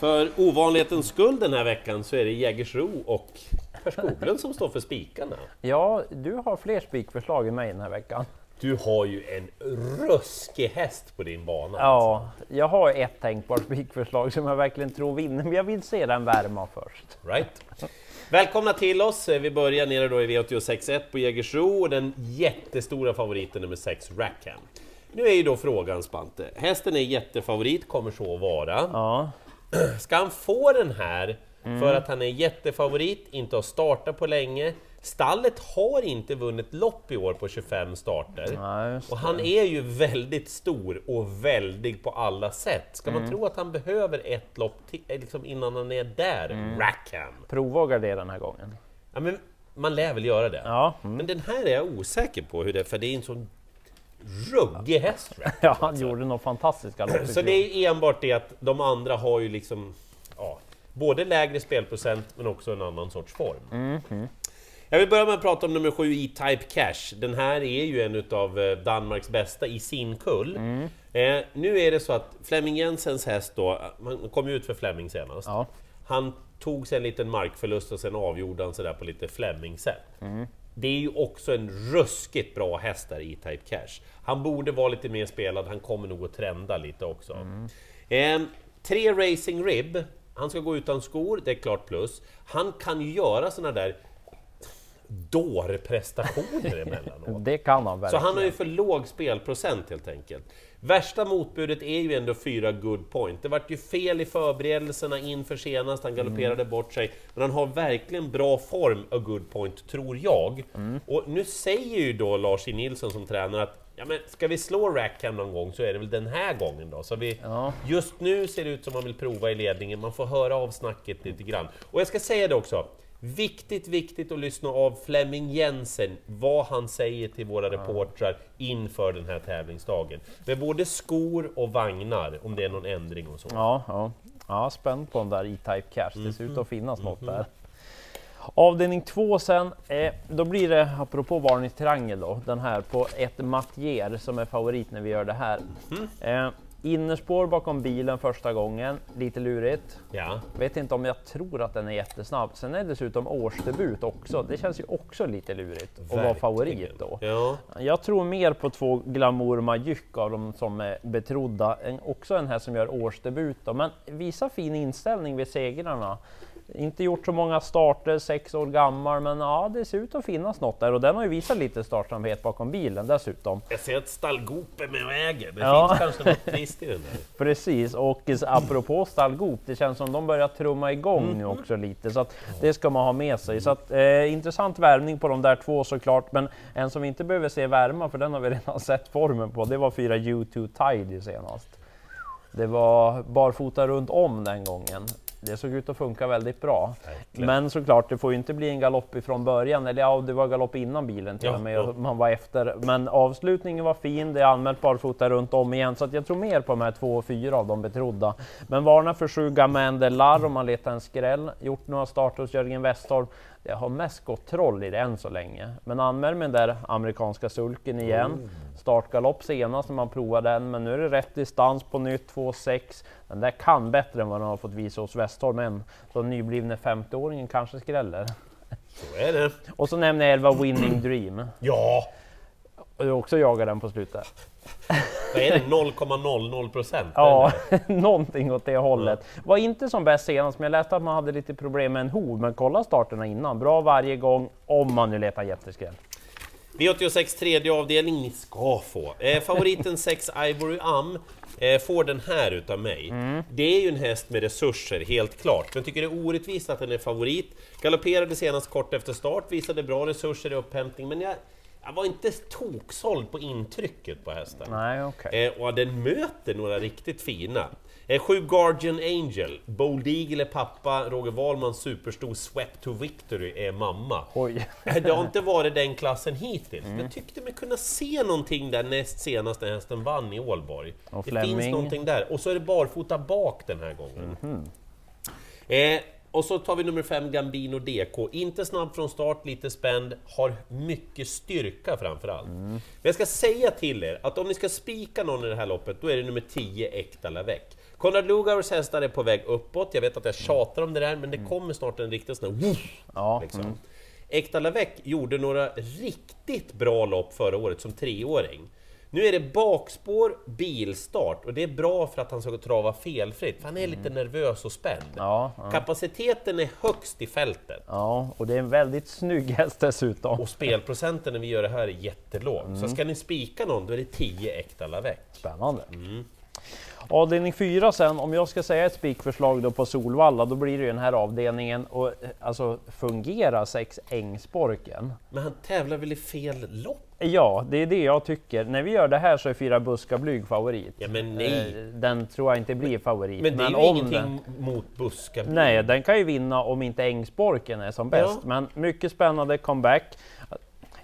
För ovanlighetens skull den här veckan så är det Jägersro och Per Skoglund som står för spikarna. Ja, du har fler spikförslag än mig den här veckan. Du har ju en ruskig häst på din bana. Ja, jag har ett tänkbart spikförslag som jag verkligen tror vinner, men jag vill se den värma först. Right. Välkomna till oss! Vi börjar nere då i V86.1 på Jägersro och den jättestora favoriten nummer 6, Rackham. Nu är ju då frågan Spante, hästen är jättefavorit, kommer så att vara. Ja, Ska han få den här för att han är jättefavorit, inte har startat på länge? Stallet har inte vunnit lopp i år på 25 starter. Ja, och han är ju väldigt stor och väldig på alla sätt. Ska man tro att han behöver ett lopp till, eh, liksom innan han är där? Rackham! provvågar det den här gången. Ja, men man lär väl göra det. Ja, mm. Men den här är jag osäker på hur det är, för det är en sån ruggig häst. Ja han gjorde nog fantastiska lopp Så det är enbart det att de andra har ju liksom ja, både lägre spelprocent men också en annan sorts form. Jag vill börja med att prata om nummer 7 E-Type Cash. Den här är ju en utav eh, Danmarks bästa i sin kull. Eh, nu är det så att Flemming Jensens häst då, man kom ju ut för Flemming senast. Ja. Han tog sig en liten markförlust och sen avgjorde han sådär på lite Flemming-sätt. Det är ju också en ruskigt bra häst där i Type Cash. Han borde vara lite mer spelad, han kommer nog att trenda lite också. Eh, tre Racing Rib, han ska gå utan skor, det är klart plus. Han kan ju göra såna där dårprestationer emellanåt. Det kan han Så verkligen. han har ju för låg spelprocent helt enkelt. Värsta motbudet är ju ändå fyra good point. Det vart ju fel i förberedelserna inför senast, han galopperade bort sig. Men han har verkligen bra form, a good point, tror jag. Och nu säger ju då Lars E. Nilsson som tränare att Ja men ska vi slå Rackham någon gång så är det väl den här gången då. Så vi, Ja. Just nu ser det ut som man vill prova i ledningen, man får höra av snacket lite grann. Och jag ska säga det också, viktigt, viktigt att lyssna av Flemming Jensen, vad han säger till våra reportrar inför den här tävlingsdagen. Med både skor och vagnar, om det är någon ändring och så. Ja, ja. ja spänd på den där E-Type Cash. Det ser ut Mhm. att finnas något där. Avdelning två sen, eh, då blir det, apropå varningstriangel då, den här på ett Mattier som är favorit när vi gör det här. Mhm. Eh, innerspår bakom bilen första gången, lite lurigt. Ja, Vet inte om jag tror att den är jättesnabb. Sen är det dessutom årsdebut också. Det känns ju också lite lurigt att vara favorit då. Ja, Jag tror mer på två Glamour Majuk av de som är betrodda. En, också en här som gör årsdebut då. men visar fin inställning vid segrarna. Inte gjort så många starter, sex år gammal, men ja, det ser ut att finnas något där och den har ju visat lite startsamhet bakom bilen dessutom. jag ser att Stallgop är med och äger. Det Ja. finns kanske något trist i den där. Precis, och apropå stallgop, det känns som de börjar trumma igång nu också lite, så att det ska man ha med sig. Så att, eh, intressant värmning på de där två såklart, men en som vi inte behöver se värma, för den har vi redan sett formen på, det var fyra U2 Tidy senast. Det var barfota runt om den gången. Det såg ut att funka väldigt bra. Verkligen. Men såklart, det får ju inte bli en galopp ifrån början. Eller ja, det var galopp innan bilen till Ja, och med. ja. Man var efter. Men avslutningen var fin. Det är anmält barfota runt om igen. Så att jag tror mer på de här två och fyra av de betrodda. Men varna för sju Gamander Lar om man letar en skräll. Gjort några starter hos Jörgen Westholm. Det har mest gått troll i det än så länge. Men anmäl med den där amerikanska sulken igen. Startgalopp senast när man provade den, men nu är det rätt distans på nytt, 2,6. Den där kan bättre än vad den har fått visa hos Westholm än. Så den nyblivne 50-åringen kanske skräller. Så är det. Och så nämner jag 11 Winning Dream. Ja, Och du också jagar den på slutet. vad är det? 0,00 procent? Ja, någonting åt det hållet. Var inte som bäst senast, men jag läste att man hade lite problem med en hov. Men kolla starterna innan. Bra varje gång, om man nu letar jätteskräll. V86 tredje avdelning, ni ska få. Eh, favoriten 6 Ivory Am eh, får den här utav mig. Det är ju en häst med resurser, helt klart. Men jag tycker det är orättvist att den är favorit. Galopperade senast kort efter start, visade bra resurser i upphämtning, men jag, jag var inte toksåld på intrycket på hästen. Nej, okej. Eh, och den möter några riktigt fina. Eh, sju Guardian Angel, Bold Eagle är pappa, Roger Wahlmans superstor Swept to Victory är mamma. Oj. Eh, Det har inte varit den klassen hittills. Mm. Men jag tyckte mig kunna se någonting där näst senast när hästen vann i Ålborg. Och det finns Fleming. någonting där. Och så är det barfota bak den här gången. Mhm. Eh, Och så tar vi nummer fem, Gambino DK. Inte snabb från start, lite spänd, har mycket styrka framför allt. Men jag ska säga till er att om ni ska spika någon i det här loppet, då är det nummer 10, Ekta Lavec. Konrad Lugauers hästar är på väg uppåt, jag vet att jag tjatar om det där, men det kommer snart en riktig sån här Ja, liksom. Ekta Lavec gjorde några riktigt bra lopp förra året som treåring. Nu är det bakspår, bilstart och det är bra för att han ska trava felfritt, för han är lite nervös och spänd. Ja, ja. Kapaciteten är högst i fältet Ja, och det är en väldigt snygg häst dessutom. och spelprocenten när vi gör det här är jättelåg. Mm. Så ska ni spika någon, då är det 10 Ekta Lavec. Spännande. Avdelning 4 sen, om jag ska säga ett spikförslag då på Solvalla, då blir det ju den här avdelningen. Och eh, alltså fungerar sex Ängsborken? Men han tävlar väl i fel lopp? Ja, det är det jag tycker. När vi gör det här så är fyra Buska Blyg favorit. Ja men nej! Eh, Den tror jag inte blir favorit. Men det är ju om ingenting mot Buska. Nej, den kan ju vinna om inte Ängsborken är som bäst. Ja. Men mycket spännande comeback.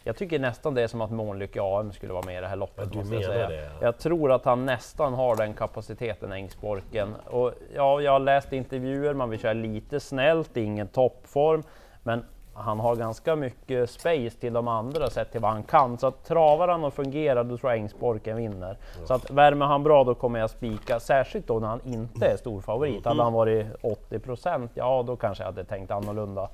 Jag tycker nästan det är som att Månlycke AM skulle vara med i det här loppet. Ja, du jag, säga. det, ja. jag tror att han nästan har den kapaciteten, Ängsborken. Och ja, jag har läst intervjuer, man vill köra lite snällt, det är ingen toppform. Men han har ganska mycket space till de andra sett till vad han kan. Så att travar han och fungerar, då tror jag Ängsborken vinner. Så att värmer han bra, då kommer jag spika. Särskilt då när han inte är stor favorit. Hade han varit 80% ja då kanske jag hade tänkt annorlunda.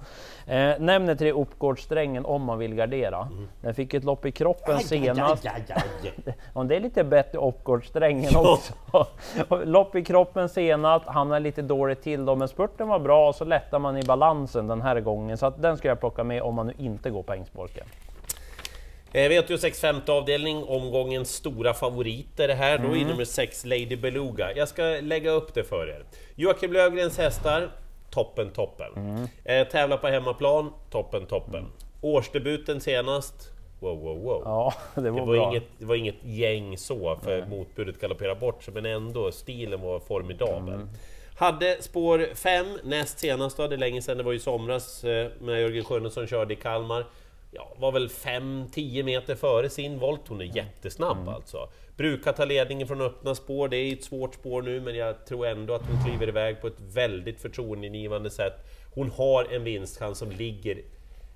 Eh, nämner till Uppgårdssträngen om man vill gardera. Den fick ett lopp i kroppen senast. Aj, aj, aj, aj. Ja, det är lite bättre Uppgårdssträngen Ja. också. Lopp i kroppen senast, hamnar lite dåligt till då, men spurten var bra och så lättar man i balansen den här gången. Så att den ska jag plocka med om man nu inte går på Ängsborken. Eh, V86 femte avdelning, omgångens stora favoriter det här, då Mm. är nummer 6 Lady Beluga. Jag ska lägga upp det för er. Joakim Lövgrens hästar, toppen, toppen. Mm. Eh, tävlar på hemmaplan, toppen, toppen. Årsdebuten senast, wow, wow, wow. Ja, det var, Det var, inget, det var inget gäng så, för motbudet galopperade bort sig, men ändå, stilen var formidabel. Mm. Hade spår 5 näst senast, då, det är länge sedan, det var i somras eh, när Jörgen Schönnesson körde i Kalmar. Ja, var väl 5-10 meter före sin volt, hon är jättesnabb Mm. alltså. Brukar ta ledningen från öppna spår, det är ett svårt spår nu, men jag tror ändå att hon kliver iväg på ett väldigt förtroendeingivande sätt. Hon har en vinstchans som ligger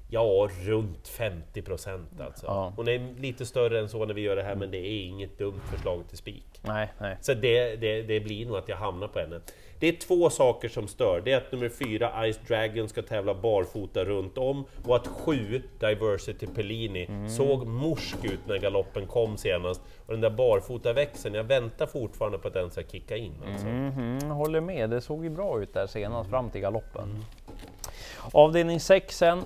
Ja, runt 50 procent alltså. Ja. Hon är lite större än så när vi gör det här, men det är inget dumt förslag till spik. Nej, nej. Så det, det, det blir nog att jag hamnar på henne. Det är två saker som stör. Det är att nummer fyra, Ice Dragon, ska tävla barfota runt om och att sju, Diversity Pellini, såg morsk ut när galoppen kom senast. Och den där barfota växeln, jag väntar fortfarande på att den ska kicka in. Alltså. Mhm, håller med, det såg ju bra ut där senast fram till galoppen. Avdelning 6 sen.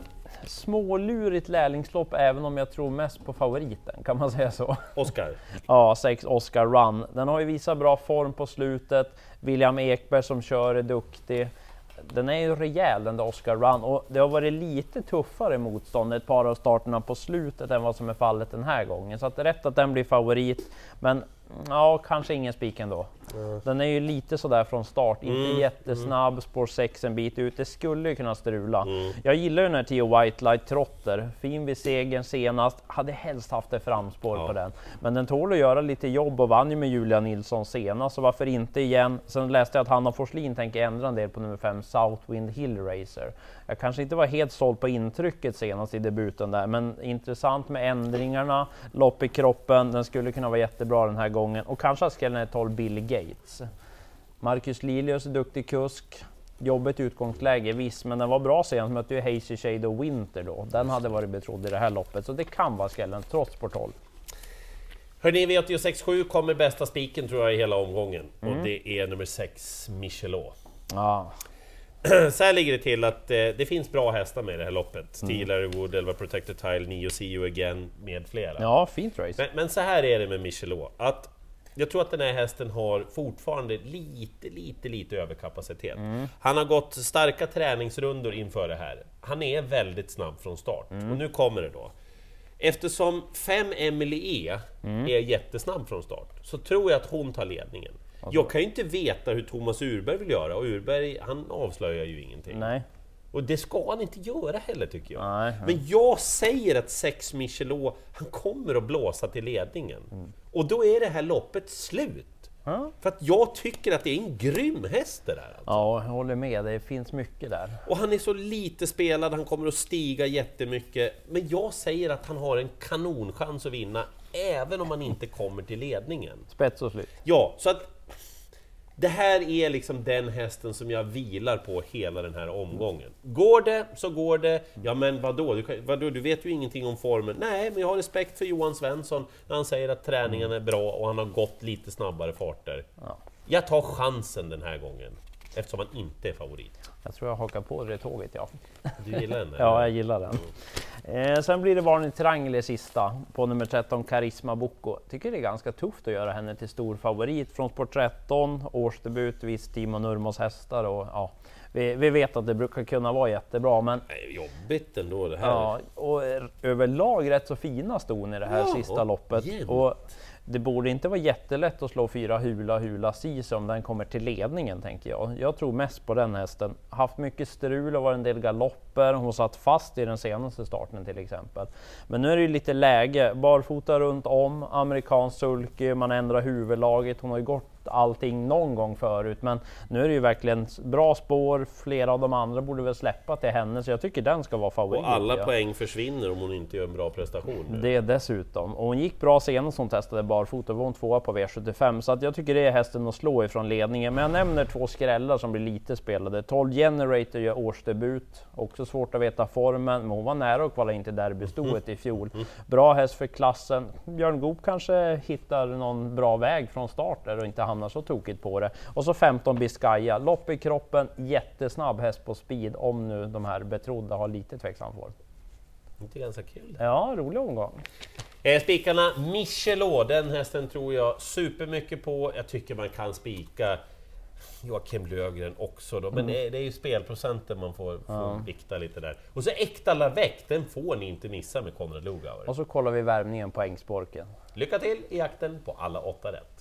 Smålurigt lärlingslopp även om jag tror mest på favoriten, kan man säga så? Oscar, Ja, 6 Oscar Run. Den har ju visat bra form på slutet. William Ekberg som kör är duktig. Den är ju rejäl den där Oscar Run och det har varit lite tuffare motstånd ett par av starterna på slutet än vad som är fallet den här gången. Så att det är rätt att den blir favorit. Men ja, kanske ingen spik ändå. Den är ju lite sådär från start, inte Mm, jättesnabb, spår 6 en bit ut. Det skulle ju kunna strula. Jag gillar ju den här Tio White Light Trotter, fin vid segern senast. Hade helst haft ett framspår Ja. på den. Men den tål att göra lite jobb och vann ju med Julia Nilsson senast, så varför inte igen? Sen läste jag att Hanna Forslin tänker ändra en del på nummer 5 Southwind Hill Racer. Jag kanske inte var helt såld på intrycket senast i debuten där, men intressant med ändringarna, lopp i kroppen, den skulle kunna vara jättebra den här gången och kanske att är 12 Bill Gates. Marcus Lilius är duktig kusk. Jobbigt utgångsläge, visst, men den var bra senast. Mötte ju Hazy Shade och Winter då. Den hade varit betrodd i det här loppet, så det kan vara skrällen trots sport 12. Hörni, V86.7 kommer bästa spiken tror jag i hela omgången. Och det är nummer 6, Michelot. Ja, Så här ligger det till att eh, det finns bra hästar med i det här loppet. Steeler, Wood, Elva Protected Tile, Nio See You Again med flera. ja fint race. Men, men så här är det med Michelot, att jag tror att den här hästen har fortfarande lite, lite, lite överkapacitet. Han har gått starka träningsrundor inför det här. Han är väldigt snabb från start. Och nu kommer det då. Eftersom 5 Emily E är jättesnabb från start, så tror jag att hon tar ledningen. Jag kan ju inte veta hur Thomas Urberg vill göra, och Urberg han avslöjar ju ingenting. Nej, Och det ska han inte göra heller tycker jag. Nej, Men jag säger att 6 Michelot, han kommer att blåsa till ledningen. Mm. Och då är det här loppet slut. Ja. För att jag tycker att det är en grym häst det där. Alltså. Ja, jag håller med. Det finns mycket där. Och han är så lite spelad, han kommer att stiga jättemycket. Men jag säger att han har en kanonchans att vinna, även om han inte kommer till ledningen. Spets och slut. Ja, så att det här är liksom den hästen som jag vilar på hela den här omgången. Går det så går det. Ja men vadå, du, kan- vadå, du vet ju ingenting om formen. Nej, men jag har respekt för Johan Svensson när han säger att träningen är bra och han har gått lite snabbare farter. Ja. Jag tar chansen den här gången, eftersom han inte är favorit. Jag tror jag hakar på det tåget, ja. Du gillar den? Ja, eller? jag gillar den. Eh, sen blir det varning triangel i sista på nummer 13, Karisma Bocco. Tycker det är ganska tufft att göra henne till stor favorit från sport 13, årsdebut, viss Timo Nurmos hästar och ja, vi, vi vet att det brukar kunna vara jättebra, men jobbigt ändå det här. Ja, och eh, överlag rätt så fina ston i det här Ja, sista loppet. jämnt. Och det borde inte vara jättelätt att slå fyra Hula Hula Sis om den kommer till ledningen, tänker jag. Jag tror mest på den hästen. Haft mycket strul och varit en del galopper. Hon satt fast i den senaste starten till exempel. Men nu är det ju lite läge. Barfota runt om, amerikansk sulky, man ändrar huvudlaget. Hon har ju gått allting någon gång förut, men nu är det ju verkligen bra spår. Flera av de andra borde väl släppa till henne, så jag tycker den ska vara favorit. Och alla ja. poäng försvinner om hon inte gör en bra prestation nu. Det dessutom. Och hon gick bra senast hon testade barfota, var hon tvåa på V75. Så att jag tycker det är hästen att slå ifrån ledningen. Men jag nämner två skrällar som blir lite spelade. 12 Generator gör årsdebut, också svårt att veta formen, men hon var nära att kvala in till derbystoet i fjol. Bra häst för klassen. Björn Goop kanske hittar någon bra väg från start där och inte hamnar så tokigt på det. Och så 15 Biscaya, lopp i kroppen, jättesnabb häst på speed om nu de här betrodda har lite tveksam form. Inte ganska kul. Ja, rolig omgång. Eh, spikarna Michelot, den hästen tror jag supermycket på. Jag tycker man kan spika Joakim Löfgren också då, men det, är, det är ju spelprocenten man får, får vikta lite där. Och så Äkta Lavec, den får ni inte missa med Konrad Lugauer. Och så kollar vi värmningen på Ängsborken. Lycka till i jakten på alla åtta rätt!